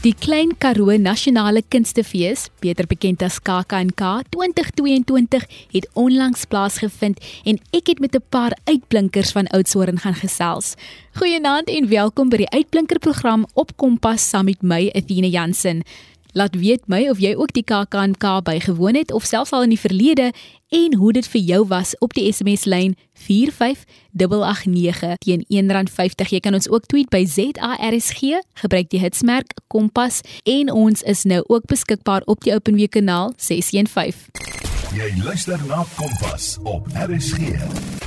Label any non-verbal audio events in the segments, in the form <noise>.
Die Klein Karoo Nasionale Kunstefees, beter bekend as KAKNK 2022, het onlangs plaasgevind en ek het met 'n paar uitblinkers van Oudtshoorn gaan gesels. Goeienaand en welkom by die Uitblinker program op Kompas saam met my Athena Jansen. Laat weet my of jy ook die KAKNK bygewoon het of selfs al in die verlede en hoe dit vir jou was op die SMS lyn 45889 teen R1.50. Jy kan ons ook tweet by ZARSG, gebruik die hitsmerk Kompas en ons is nou ook beskikbaar op die Openweek kanaal 615. Jy luister na Kompas op RSG.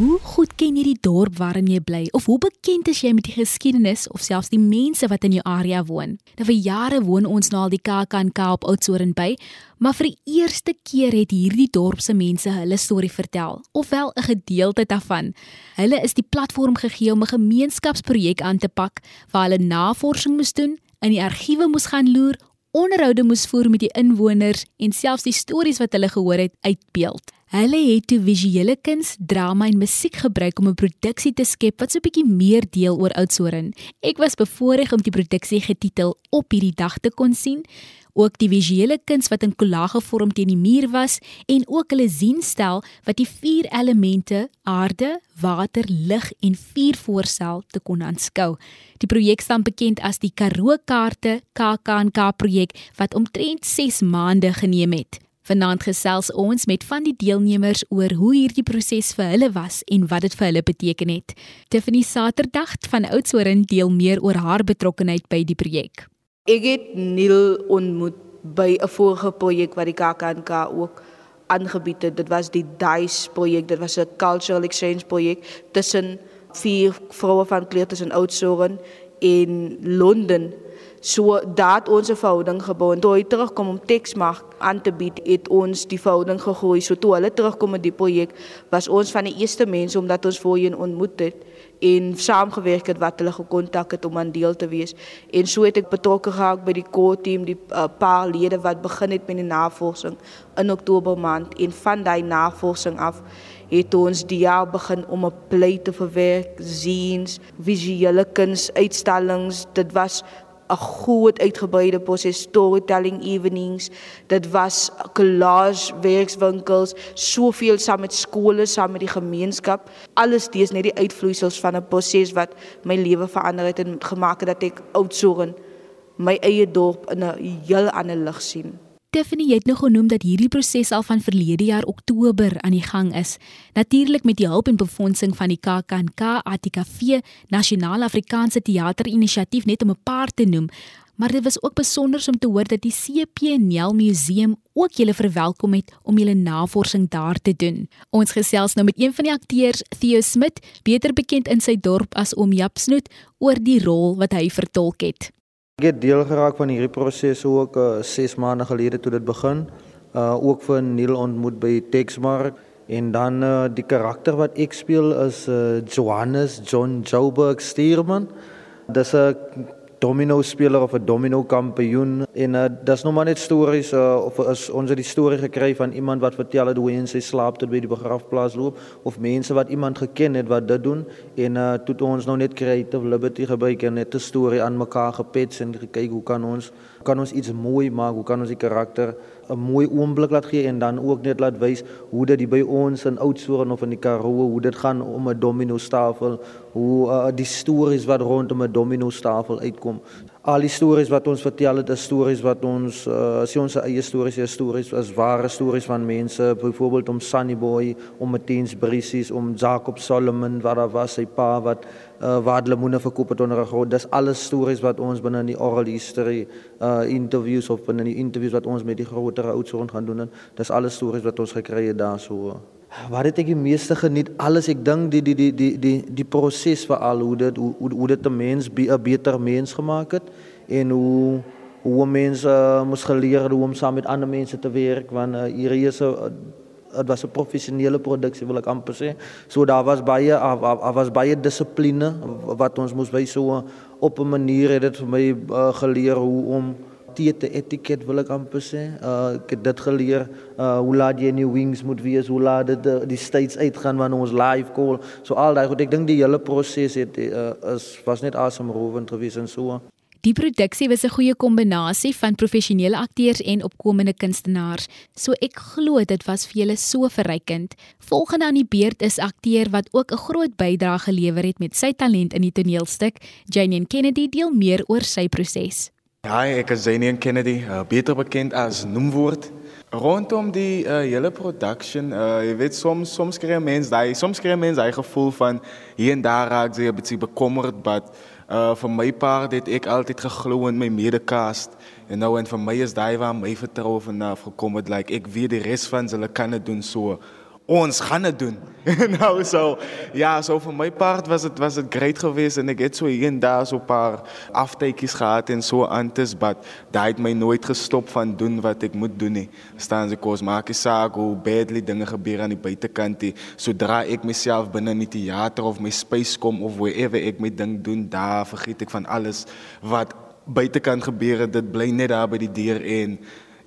Hoe goed ken jy die dorp waarin jy bly of hoe bekend is jy met die geskiedenis of selfs die mense wat in jou area woon? Nou vir jare woon ons nou al die KAKNK op Oudtshoorn by, maar vir die eerste keer het hierdie dorp se mense hulle storie vertel, ofwel 'n gedeelte daarvan. Hulle is die platform gegee om 'n gemeenskapsprojek aan te pak waar hulle navorsing moes doen, in die argiewe moes gaan loer, onderhoude moes voer met die inwoners en selfs die stories wat hulle gehoor het uitbeeld. Hulle het toe visuele kuns, drama en musiek gebruik om 'n produksie te skep wat so 'n bietjie meer deel oor Oudtshoorn. Ek was bevoorreg om die produksie getitel Op hierdie dag te kon sien. Ook die visuele kuns wat in kollage vorm teen die muur was en ook hulle sienstel wat die vier elemente aarde, water, lug en vuur voorstel te kon aanskou. Die projek staan bekend as die Karoo Kaarte KAKNK projek wat omtrent 6 maande geneem het. Vanaand gesels ons met van die deelnemers oor hoe hierdie proses vir hulle was en wat dit vir hulle beteken het. Tiffany Saterdag van Oudtshoorn deel meer oor haar betrokkeheid by die projek. Ek het Neil ontmoet by 'n vorige projek wat die KAKNK ook aangebied het. Dit was die DICE projek. Dit was 'n cultural exchange projek tussen vier vroue van kleur tussen Oudtshoorn en Londen. So daad ons 'n verhouding gebou en toe hy terugkom om teksmag aan te bied, het ons die verhouding gegroei. So toe hulle terugkom met die projek, was ons van die eerste mense omdat ons voorheen ontmoet het en saamgewerk het wat hulle gekontak het om aan deel te wees. En so het ek betrokke geraak by die core team, die uh, paar lede wat begin het met die navorsing in Oktober maand en van daai navorsing af het ons die jaar begin om 'n pleit te verwerk, zines, visuele kuns, uitstallings. Dit was 'n groot uitgebreide proses storytelling evenings. Dit was collage werkswinkels, soveel saam met skole, saam met die gemeenskap. Alles dis net die uitvloeisels van 'n proses wat my lewe verander het en gemaak het dat ek Oudtshoorn my eie dorp in 'n heel ander lig sien. Tiffany het nou genoem dat hierdie proses al van verlede jaar Oktober aan die gang is. Natuurlik met die hulp en befondsing van die KAKNK ATKV Nasionale Afrikaanse Teaterinisiatief net om 'n paar te noem. Maar dit was ook besonder om te hoor dat die CP Nel Museum ook julle verwelkom het om julle navorsing daar te doen. Ons gesels nou met een van die akteurs, Theo Smit, beter bekend in sy dorp as Oom Japsnoet, oor die rol wat hy vertolk het. Ek het deel geraak van hierdie proses ook 6 uh, maande gelede toe dit begin. Uh ook vir Neil ontmoet by Texmark en dan uh, die karakter wat ek speel is uh, Johannes John Joburg Steerman. Dis 'n domino speler of 'n domino kampioen en uh, dis nog maar net stories uh, of is ons het die storie gekry van iemand wat vertel het hoe hy in sy slaap tot by die begrafplaas loop of mense wat iemand geken het wat dit doen en uh, toe ons nou net creative liberty gebruik en net 'n storie aan mekaar gepets en gekyk hoe kan ons kan ons iets mooi maak hoe kan ons die karakter 'n mooi oomblik laat gee en dan ook net laat wys hoe dit by ons in Oudtshoorn of in die Karoo hoe dit gaan om 'n domino stafel hoe uh, die stories wat rondom 'n domino stafel uitkom al die stories wat ons vertel het is stories wat ons uh, as ons eie stories is stories as ware stories van mense byvoorbeeld om Sunny Boy om Matthies Brissies om Jacob Solomon wat daar was sy pa wat uh, waar lemoene verkoop het onder 'n groot dis alles stories wat ons binne in die oral history uh, interviews of binne die interviews wat ons met die groter oudsoon gaan doen dis alles stories wat ons gekry het daarso Wat het ek die meeste geniet alles ek dink die die die die die die proses veral hoe dit hoe hoe dit 'n mens 'n beter mens gemaak het en hoe hoe mense uh, moes geleer hoe om saam met ander mense te werk want uh, hier is 'n dit was 'n professionele produksie wil ek amper sê. So daar was baie daar was baie dissipline wat ons moes wys so op 'n manier het dit vir my uh, geleer hoe om teete etiket wil ek amper sê. Uh ek het dit geleer uh hoe laat jy in die wings moet wees, hoe laat dit die, die states uitgaan wanneer ons live call. So al daai goed, ek dink die hele proses het uh, is was net asemrowend geweest en so. Die produksie was 'n goeie kombinasie van professionele akteurs en opkomende kunstenaars, so ek glo dit was vir julle so verrykend. Volgende aan die beurt is akteur wat ook 'n groot bydrae gelewer het met sy talent in die toneelstuk. Janine Kennedy deel meer oor sy proses. Ja, ek is Janine Kennedy, uh, beter bekend as Noemwoord. Rondom die uh, hele production, uh, jy weet soms soms kry mense daai soms kry mense daai gevoel van hier en daar raak jy 'n bietjie bekommerd, but Uh vir my part het ek altyd geglo in my medecast en nou en vir my is daai waar my vertroue vanaf gekom het like ek weet die res van hulle kan dit doen so ons gaan dit doen. <laughs> nou so ja, so vir my part was dit was dit great geweest en ek het so hier en daar so 'n paar aftekies gehad en so antes but daai het my nooit gestop van doen wat ek moet doen nie. Staan se kos maak ek saak hoe badly dinge gebeur aan die buitekant nie. Sodra ek myself binne in die teater of my space kom of wherever ek my ding doen, daar vergeet ek van alles wat buitekant gebeur het. Dit bly net daar by die deur en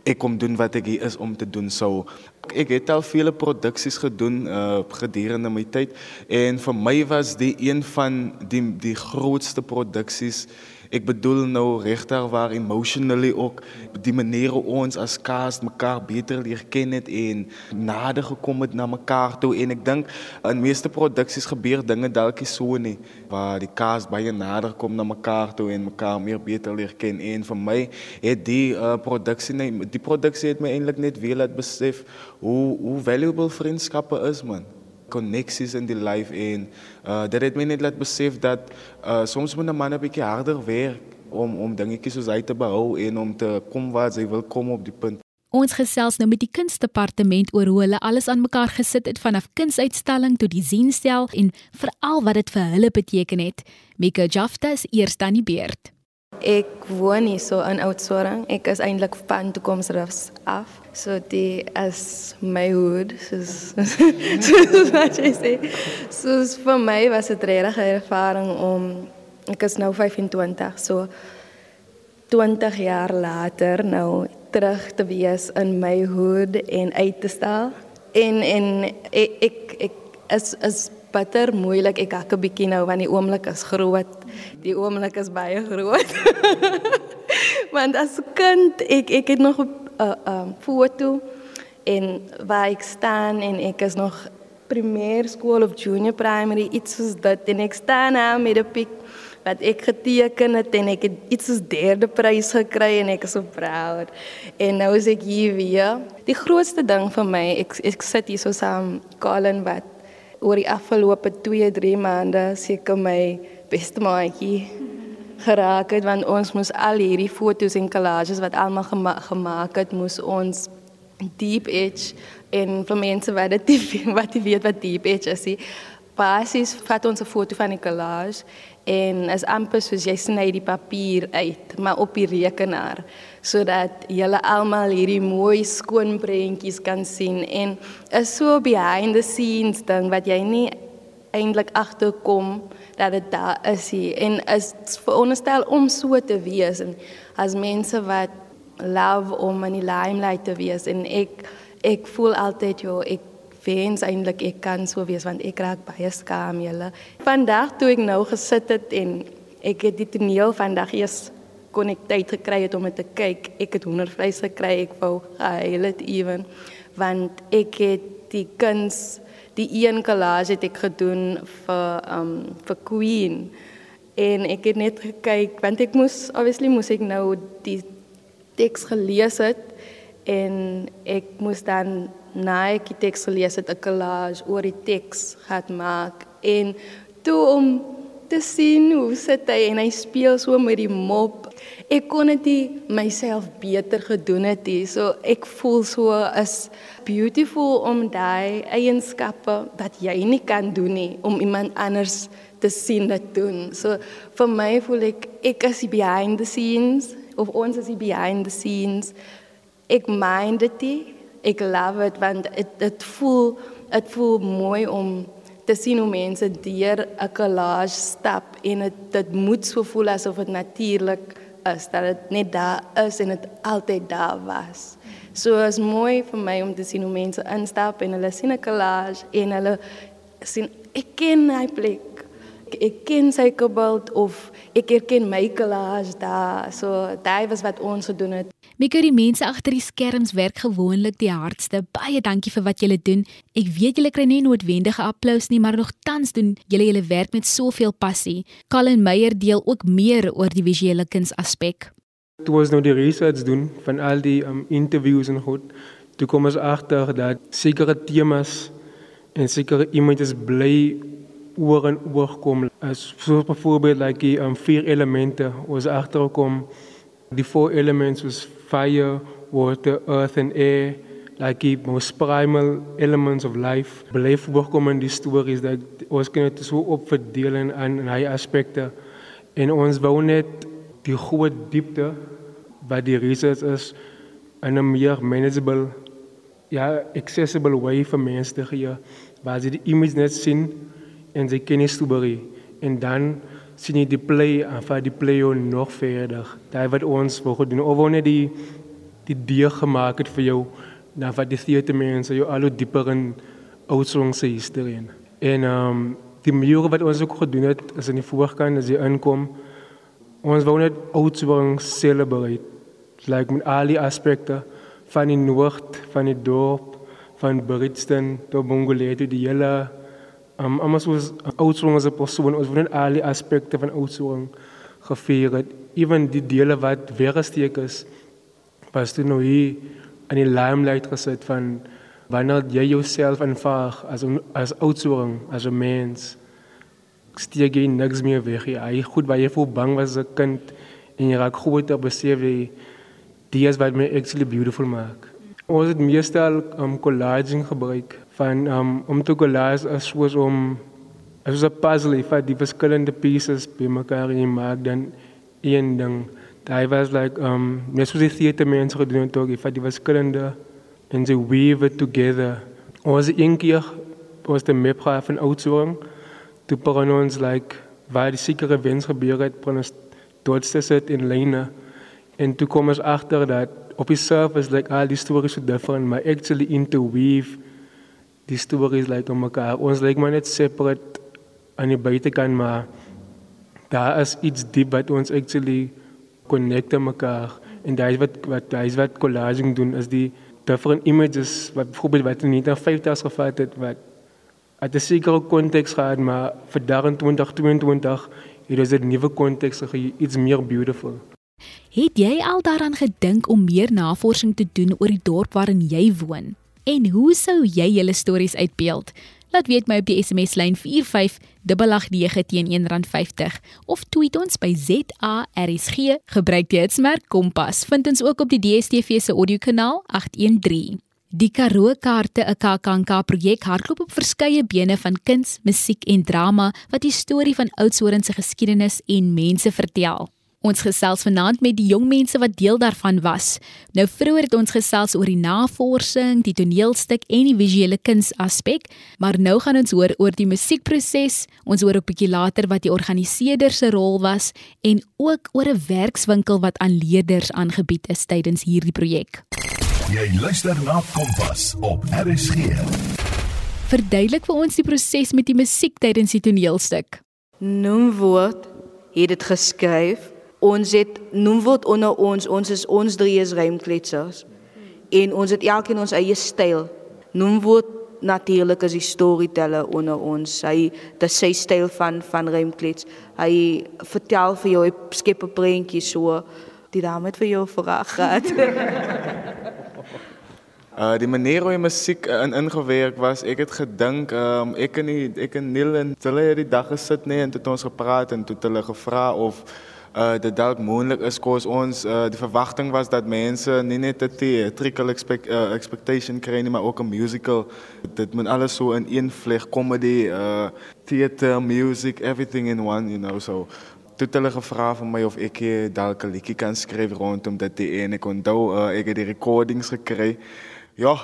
ek kom doen wat ek hier is om te doen. So ek het al vele produksies gedoen uh gedurende my tyd en vir my was die een van die die grootste produksies Ek bedoel nou regtig waar emotionally ook die manier hoe ons as cast mekaar beter leer ken het en nader gekom het na mekaar toe. En ek dink in meeste produksies gebeur dinge dalk so nie waar die cast baie nader kom na mekaar toe en mekaar meer beter leer ken. En vir my het die uh, produksie nee, die produksie het my eintlik net weer laat besef hoe hoe valuable vriendskappe is man koneksies in die life en uh dit het my net laat besef dat uh soms moet 'n man 'n bietjie harder werk om om dingetjies soos hy te behou en om te kom waar hy wil kom op die punt. Ons gesels nou met die kunstdepartement oor hoe hulle alles aan mekaar gesit het vanaf kunsuitstalling tot die zienstel en veral wat dit vir hulle beteken het. Mika Jafta is eers dan die beurt. Ek woon hier so in Oudtshoorn. Ek is eintlik van toekomsrus af. So die as my hood soos <laughs> soos wat jy sê. Soos vir my was dit regtig 'n ervaring om ek is nou 25, so 20 jaar later nou terug te wees in my hood en uit te stel. En en ek ek, ek is is bitter moeilik. Ek hak 'n bietjie nou want die oomblik is groot. Die oomblik is baie groot. <laughs> Want as kind ek ek het nog 'n uh, um, foto en waar ek staan en ek is nog primêr skool of junior primary iets soos dit en ek staan daar met 'n pik wat ek geteken het en ek het iets soos derde prys gekry en ek is so proud. En nou is ek hier weer. Die grootste ding vir my, ek ek sit hier so saam Colin wat oor die afgelope 2, 3 maande seker my beste maatjie geraak het want ons moes al hierdie foto's en collages wat almal gema gemaak het moes ons deep edge en vir mense wat dit <laughs> wat die weet wat deep edge is. Basies vat ons 'n foto van die collage en as amper soos jy sny die papier uit maar op die rekenaar sodat julle almal hierdie mooi skoon prentjies kan sien en is so behind the scenes ding wat jy nie eintlik agterkom dat dit daar is hier. En is veronderstel om so te wees en as mense wat love om in die limelight te wees. En ek ek voel altyd jo ek wens eintlik ek kan so wees want ek raak baie skaam julle. Vandag toe ek nou gesit het en ek het die toneel vandag eers kon ek tyd gekry het om dit te kyk ek het hoendervleis gekry ek wou gehuil het ewen want ek het die kuns die een collage het ek gedoen vir um vir Queen. En ek het net gekyk want ek moes obviously moes ek nou die teks gelees het en ek moes dan na ek die teks gelees het 'n collage oor die teks gehad maak. En toe om te sien hoe sit hy en hy speel so met die mop ek kon dit myself beter gedoen het hier. So ek voel so is beautiful om daai eienskappe wat jy nie kan doen nie om iemand anders te sien dit doen. So vir my voel ek ek is behind the scenes of ons is behind the scenes. Ek mind dit. Ek love it want dit dit voel dit voel mooi om te sien hoe mense deur 'n collage stap en dit dit moet so voel asof dit natuurlik is dat dit net daar is en dit altyd daar was. So is mooi vir my om te sien hoe mense instap en hulle sien 'n collage en hulle sien ek ken hy plek. ek ek ken sy kabeld of ek herken my collage daar. So daai was wat ons gedoen het. Mikko, die mense agter die skerms werk gewoonlik die hardste. Baie dankie vir wat julle doen. Ek weet julle kry nie noodwendige applous nie, maar nogtans doen julle julle werk met soveel passie. Colin Meyer deel ook meer oor die visuele kuns aspek. Toe ons nou die research doen van al die um, interviews en goed, toe kom ons agter dat sekere temas en sekere images bly oor en oor kom. As soos byvoorbeeld like die um, vier elemente, ons agterkom die four elements was fire, water, earth and air, like the most primal elements of life. Bly voorkom in die stories dat ons kan dit so opverdeel in aan hy aspekte en ons wou net die groot diepte wat die research is in 'n meer manageable ja accessible way vir mense te gee. Waar jy die image net sien en jy ken die storie en dan sien jy die play en vat die play nog verder. Daai wat ons wou gedoen of net die die deur gemaak het vir jou dan vat die theater mense jou al hoe dieper in Oudtshoorn se historie in. En ehm um, die mure wat ons ook gedoen het is in die voorkant as jy inkom. Ons wou net Oudtshoorn celebrate like met al die aspekte van die noord van die dorp van Britston tot Mongolië die hele um almost was Oudtshoorn as 'n persoon ons wou net al die aspekte van Oudtshoorn gevier het. Ewen die dele wat weggesteek is was toe nou hier in die limelight gesit van wanneer jy jouself aanvaar as as Oudtshoorn as 'n mens steek jy niks meer weg jy goed baie voor bang was as 'n kind en jy raak groot op besef jy die is wat my actually beautiful maak. Ons het meestal um collaging gebruik van um om te collage as soos om as 'n puzzle if die verskillende pieces bymekaar in maak dan een ding. Daai was like um net soos die theater mense gedoen het ook if die verskillende en they weave it together. Ons een keer was die map van Oudtshoorn toe begin ons like waar die sekere wens gebeur het, begin ons dort sit in lyne En toe kom ons agter dat op die surface like al die stories so different, maar actually interweave die stories like om mekaar. Ons lyk like maar net separate aan die buitekant, maar daar is iets diep wat ons actually connect aan mekaar. En daai wat wat daai wat collaging doen is die different images wat byvoorbeeld wat in 1950s gevat het wat uit 'n sekere konteks gehad, maar vir 2022 het dit 'n nuwe konteks gegee, iets meer beautiful. Het jy al daaraan gedink om meer navorsing te doen oor die dorp waarin jy woon? En hoe sou jy julle stories uitbeeld? Laat weet my op die SMS lyn 45889 teen R1.50 of tweet ons by ZARSG. Gebruik die hitsmerk Kompas. Vind ons ook op die DSTV se audiokanaal 813. Die Karoo kaarte 'n KAKNK projek hardloop op verskeie bene van kuns, musiek en drama wat die storie van Oudtshoorn se geskiedenis en mense vertel. Ons gesels vanaand met die jong mense wat deel daarvan was. Nou vroeër het ons gesels oor die navorsing, die toneelstuk en die visuele kuns aspek, maar nou gaan ons hoor oor die musiekproses. Ons hoor ook 'n bietjie later wat die organiseerder se rol was en ook oor 'n werkswinkel wat aan leerders aangebied is tydens hierdie projek. Jy luister na Kompas op RSG. Verduidelik vir ons die proses met die musiek tydens die toneelstuk. Noem woord het dit geskryf ons het noem word onder ons ons is ons drie is rymkletsers en ons het elkeen ons eie styl. Noem word natuurlik as die storyteller onder ons. Hy dit sy styl van van rymklets hy vertel vir jou skep 'n prentjie so. Die dame het vir jou vraag gehad. Uh <laughs> die manier hoe die musiek uh, in ingewerk was, ek het gedink, um, ek en die, ek en Neil en hulle het die dag gesit nê nee, en het ons gepraat en toe hulle gevra of uh dit dalk moontlik is kos. Ons uh die verwagting was dat mense nie net 'n theatrical expect, uh, expectation kry nie maar ook 'n musical. Dit moet alles so in een vleg comedy uh theater music everything in one you know. So toe het hulle gevra van my of ek dalk 'n liedjie kan skryf rondom dit en ek onthou uh, ek het die recordings gekry. Ja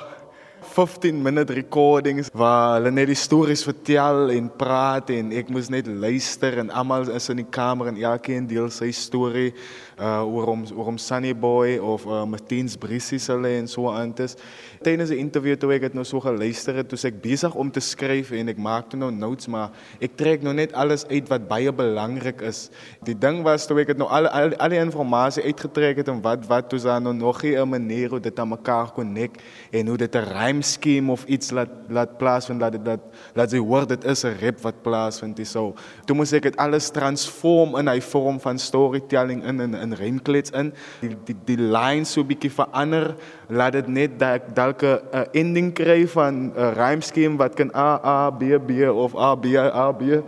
15 minute recordings waar hulle net die stories vertel en praat en ek moes net luister en almal is in die kamer en elkeen deel sy storie uh oor hom oor hom Sunny Boy of uh, Martiens Brissies hulle en so aan dit. Tydens 'n interview toe ek het nou so geluister het, toe ek besig om te skryf en ek maak toe nou notes maar ek trek nou net alles uit wat baie belangrik is. Die ding was toe ek het nou al al, al die inligting uitgetrek het en wat wat toe dan nou nog 'n manier hoe dit aan mekaar connect en hoe dit 'n rhyme scheme of iets laat laat plaasvind dat dit dat laat jy hoor dit is 'n rap wat plaasvind dis so. Toe moet ek dit alles transform in 'n vorm van storytelling in in, in in remklets in. Die die die lines so bietjie verander, laat dit net dat dalk 'n ending kry van 'n rhyme scheme wat kan A A B B of A B A B.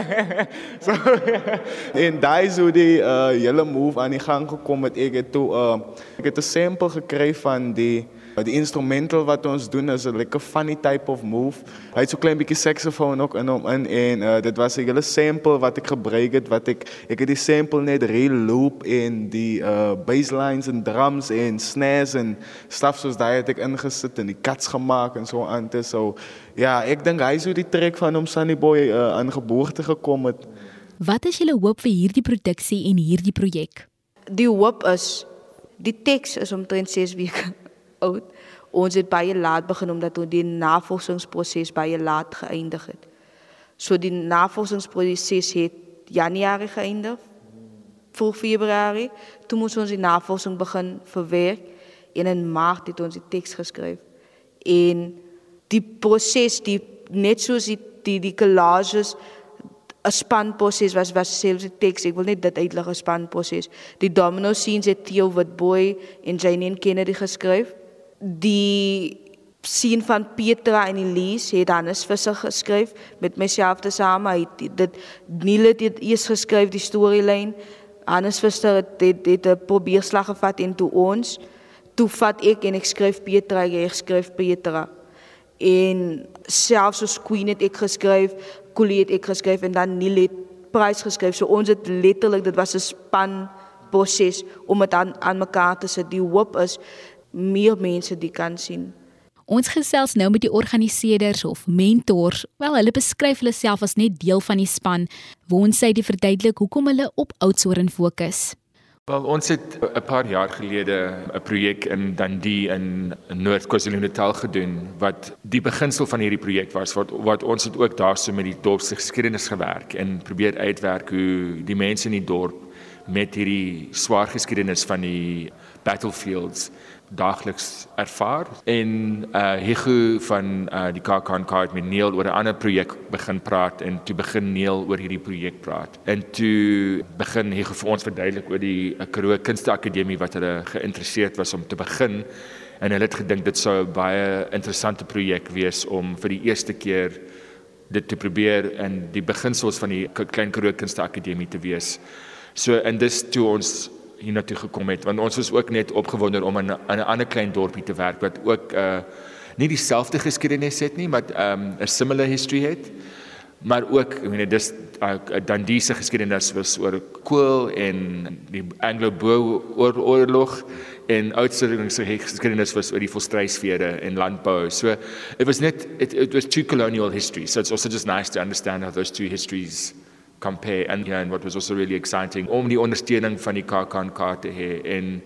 <laughs> so <laughs> en daai so die uh, hele move aan die gang gekom het ek het toe uh, ek het 'n sample gekry van die die instrumental wat ons doen is 'n lekker funny type of move. Hy het so klein bietjie saxofoon ook in hom in en uh, dit was 'n hele sample wat ek gebruik het wat ek ek het die sample net re-loop en die uh basslines en drums en snares en stuff soos daai het ek ingesit en die cuts gemaak en so aan te so ja, ek dink hy sou die trek van hom Sunny Boy uh, aan geboorte gekom het. Wat is julle hoop vir hierdie produksie en hierdie projek? Die hoop is die teks is omtrent 6 weke oud. Ons het baie laat begin omdat ons die navorsingsproses baie laat geëindig het. So die navorsingsproses het Januarie geëindig. Voor Februarie toe moes ons die navorsing begin verwerk en in Maart het ons die teks geskryf. En die proses die net soos die die, die collages 'n spanproses was was selfs die teks. Ek wil net dit uitlig 'n spanproses. Die domino scenes het Theo Witboy en Janine Kennedy geskryf die sien van Petra en Elise het vir sig geskryf met myself te same het dit Niele het eers geskryf die storielyn Hannes Visser het dit het 'n probeerslag gevat en toe ons toe vat ek en ek skryf Petra ek skryf Petra. En selfs so Queen het ek geskryf Colie het ek geskryf en dan Niele het prys geskryf. So ons het letterlik dit was 'n span proses om dit aan aan mekaar te sit. Die hoop is meer mense die kan sien. Ons gesels nou met die organiseerders of mentors. Wel, hulle beskryf hulle self as net deel van die span. Woons sy die verduidelik hoekom hulle op Oudtshoorn fokus. Wel, ons het 'n paar jaar gelede 'n projek in Dundee in Noord-KwaZulu-Natal gedoen wat die beginsel van hierdie projek was wat wat ons het ook daarso met die dorp se geskiedenis gewerk en probeer uitwerk hoe die mense in die dorp met hierdie swaar geskiedenis van die battlefields daagliks ervaar en uh Hugo van uh die Kakan Card met Neil oor 'n ander projek begin praat en toe begin Neil oor hierdie projek praat. En toe begin Hugo vir ons verduidelik oor die uh, Karoo Kunsteakademie wat hulle geïnteresseerd was om te begin en hulle het gedink dit sou 'n baie interessante projek wees om vir die eerste keer dit te probeer en die beginsels van die Klein Karoo Kunsteakademie te wees. So en dis toe ons hiernatoe gekom het want ons was ook net opgewonde om in 'n ander klein dorpie te werk wat ook uh nie dieselfde geskiedenis het nie maar um 'n similar history het. Maar ook ek meen dis uh, Dundee se geskiedenis was oor kool en die Anglo-Boer oorlog en Oudtshoorn se geskiedenis was oor die volstrysvere en landbou. So it was net it, it was two colonial histories so it's also just nice to understand how those two histories compare and yeah, and what was also really exciting om die ondersteuning van die KAKNK te hê en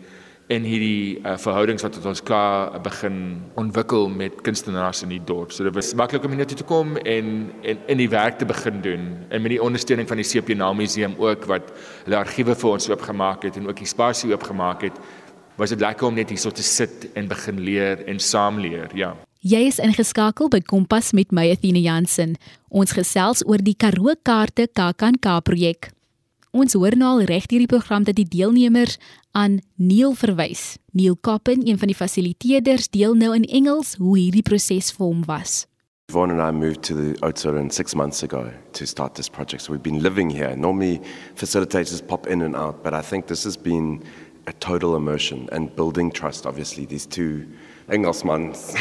en hierdie uh, verhoudings wat ons klaar begin ontwikkel met kunstenaars in die dorp. So dit was maklik om hier toe te kom en en in die werk te begin doen en met die ondersteuning van die CP Naal Museum ook wat hulle argiewe vir ons oopgemaak het en ook die spasie oopgemaak het. Was dit lekker om net hier so te sit en begin leer en saam leer. Ja. Jy is ingeskakel by Kompas met my Athena Jansen. Ons gesels oor die Karoo kaarte KAKNK projek. Ons hoor nou al reg hierdie program dat die deelnemers aan Neil verwys. Neil Koppen, een van die fasiliteerders, deel nou in Engels hoe hierdie proses vir hom was. Vaughn and I moved to the Oudtshoorn six months ago to start this project. So we've been living here. Normally, facilitators pop in and out, but I think this has been a total immersion and building trust. Obviously, these two Engelsmans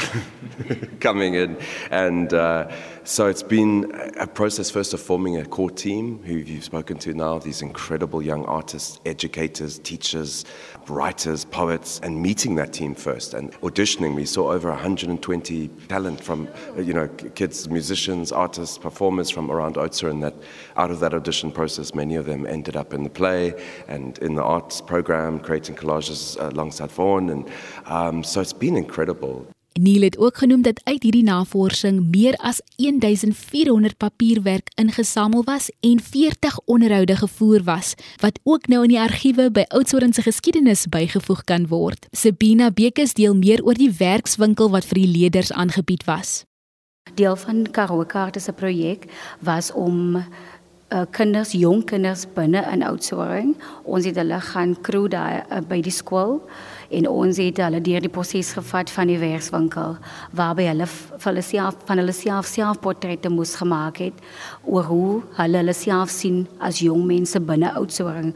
<laughs> coming in. And uh, So it's been a process first of forming a core team who you've spoken to now, these incredible young artists, educators, teachers, writers, poets, and meeting that team first and auditioning. We saw over 120 talent from, you know, kids, musicians, artists, performers from around Oudtshoorn that out of that audition process, many of them ended up in the play and in the arts program, creating collages alongside Vaughan. And um, so it's been incredible. Neil het ook genoem dat uit hierdie navorsing meer as 1400 papierwerk ingesamel was en 40 onderhoude gevoer was wat ook nou in die argiewe by Oudtshoorn se geskiedenis bygevoeg kan word. Sabina Bekes deel meer oor die werkswinkel wat vir die leerders aangebied was. Deel van Karoo Kaarte se projek was om uh, kinders, jong kinders binne in Oudtshoorn, ons het hulle gaan crew daar uh, by die skool en ons het hulle deur die proses gevat van die werkswinkel waarby hulle vir hulle self van hulle self selfportrette moes gemaak het oor hoe hulle hulle self sien as jong mense binne Oudtshoorn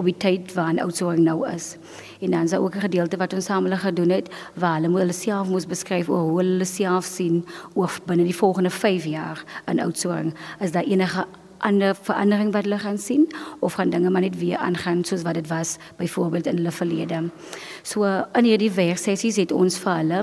op die tyd waarin Oudtshoorn nou is. En dan is daar ook 'n gedeelte wat ons saam gedoen het waar hulle hulle self moes beskryf oor hoe hulle self sien oor binne die volgende 5 jaar in Oudtshoorn. Is daar enige ander verandering wat hulle gaan sien of gaan dinge maar net weer aangaan soos wat dit was byvoorbeeld in hulle verlede. So in hierdie werksessies het ons vir hulle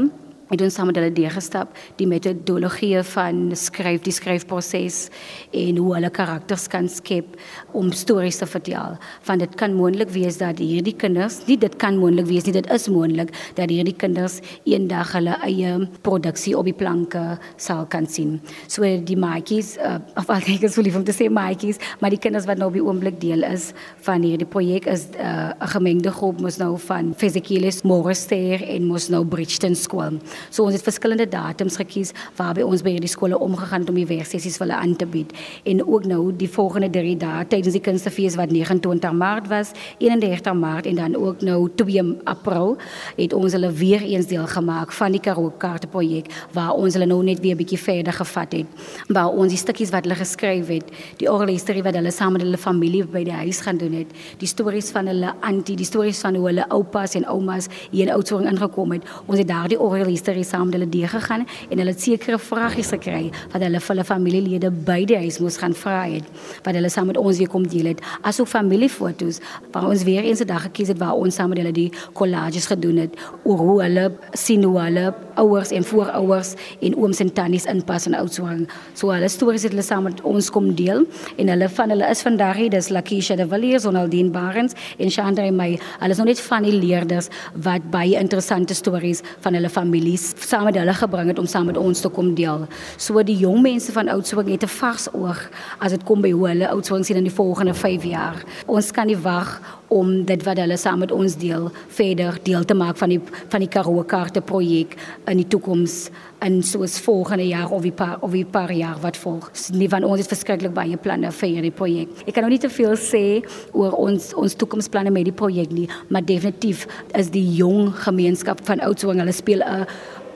het ons saam met hulle deurgestap die metodologie van skryf die skryfproses en hoe hulle karakters kan skep om stories te vertel. Van dit kan moontlik wees dat hierdie kinders, nie dit kan moontlik wees nie, dit is moontlik dat hierdie kinders eendag hulle eie produksie op die planke sal kan sien. So die maatjies, uh, of al kyk as hulle van te sê maatjies, maar die kinders wat nou op die oomblik deel is van hierdie projek is uh, 'n gemengde groep mos nou van Fisikilis Morrister en mos nou Bridgeton School. So ons het verskillende datums gekies waarby ons by hierdie skole omgegaan het om die werksessies vir hulle aan te bied. En ook nou die volgende 3 dae tydens die kunstefees wat 29 Maart was, 31 Maart en dan ook nou 2 April het ons hulle weer eens deel gemaak van die Karoo kaarte projek waar ons hulle nou net weer 'n bietjie verder gevat het. Waar ons die stukkies wat hulle geskryf het, die oral history wat hulle saam met hulle familie by die huis gaan doen het, die stories van hulle antie, die stories van hoe hulle oupas en oumas hier in Oudtshoorn ingekom het. Ons het daardie oral history gister saam met hulle deur gegaan en hulle het sekere vragies gekry wat hulle vir hulle familielede by die huis moes gaan vra het wat hulle saam met ons weer kom deel het. Asook familiefoto's waar ons weer eens 'n dag gekies het waar ons saam met hulle die collages gedoen het oor hoe hulle sien hoe hulle ouers en voorouers en ooms en tannies inpas in Oudtshoorn so hulle stories het hulle saam met ons kom deel en hulle van hulle is vandag hier. Dis Lakisha de Villiers en Aldine Barnes en Chandra May hulle is nog net van die leerders wat baie interessante stories van hulle familie families saam met hulle gebring het om saam met ons te kom deel. So die jong mense van Oudtshoorn het 'n vars oog as dit kom by hoe hulle Oudtshoorn sien in die volgende 5 jaar. Ons kan nie wag om dit wat hulle saam met ons deel verder deel te maak van die van die Karoo kaarte projek in die toekoms en soos volgende jaar of die paar of die paar jaar wat volg. Nie van ons het verskriklik baie planne vir hierdie projek. Ek kan nog nie te veel sê oor ons ons toekomsplanne met die projek nie, maar definitief is die jong gemeenskap van Oudtshoorn hulle speel 'n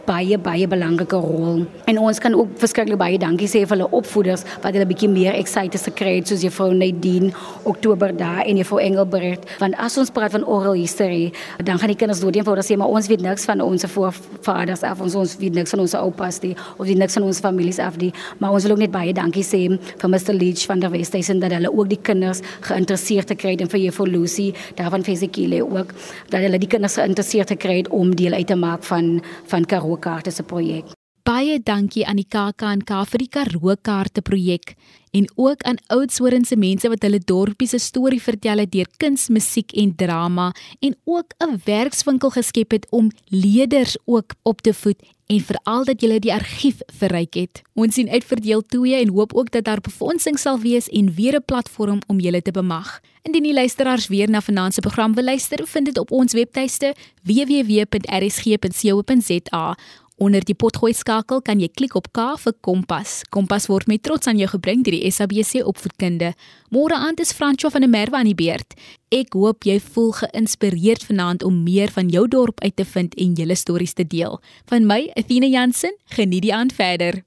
baie baie belangrike rol. En ons kan ook verskriklik baie dankie sê vir hulle opvoeders wat hulle bietjie meer excited gekry het soos juffrou Nadine Oktober daar en juffrou Engelbert. Want as ons praat van oral history dan gaan die kinders dood eenvoudig sê maar ons weet niks van ons voorvaders af ons ons weet niks van ons oupas nie of weet niks van ons families af nie. Maar ons wil ook net baie dankie sê vir Mr Leach van der Westhuizen dat hulle ook die kinders geïnteresseerd gekry het en vir juffrou Lucy daarvan Fesikile ook dat hulle die kinders geïnteresseerd gekry het om deel uit te maak van van Karoo Karoo kaarte se projek. Baie dankie aan die KAK&K vir die Karoo kaarte projek en ook aan Oudtshoorn se mense wat hulle dorpie se storie vertel het deur kuns, musiek en drama en ook 'n werkswinkel geskep het om leerders ook op te voed en veral dat jy die argief verryk het. Ons sien uit vir deel 2 en hoop ook dat daar befondsing sal wees en weer 'n platform om julle te bemag. Indien die luisteraars weer na vanaand se program wil luister, vind dit op ons webtuiste www.rsg.co.za. Onder die potgooi skakel kan jy klik op K vir Kompas. Kompas word met trots aan jou gebring deur die SABC opvoedkunde. Môre aand is Franco van der Merwe aan die beurt. Ek hoop jy voel geïnspireerd vanaand om meer van jou dorp uit te vind en julle stories te deel. Van my, Athena Jansen, geniet die aand verder.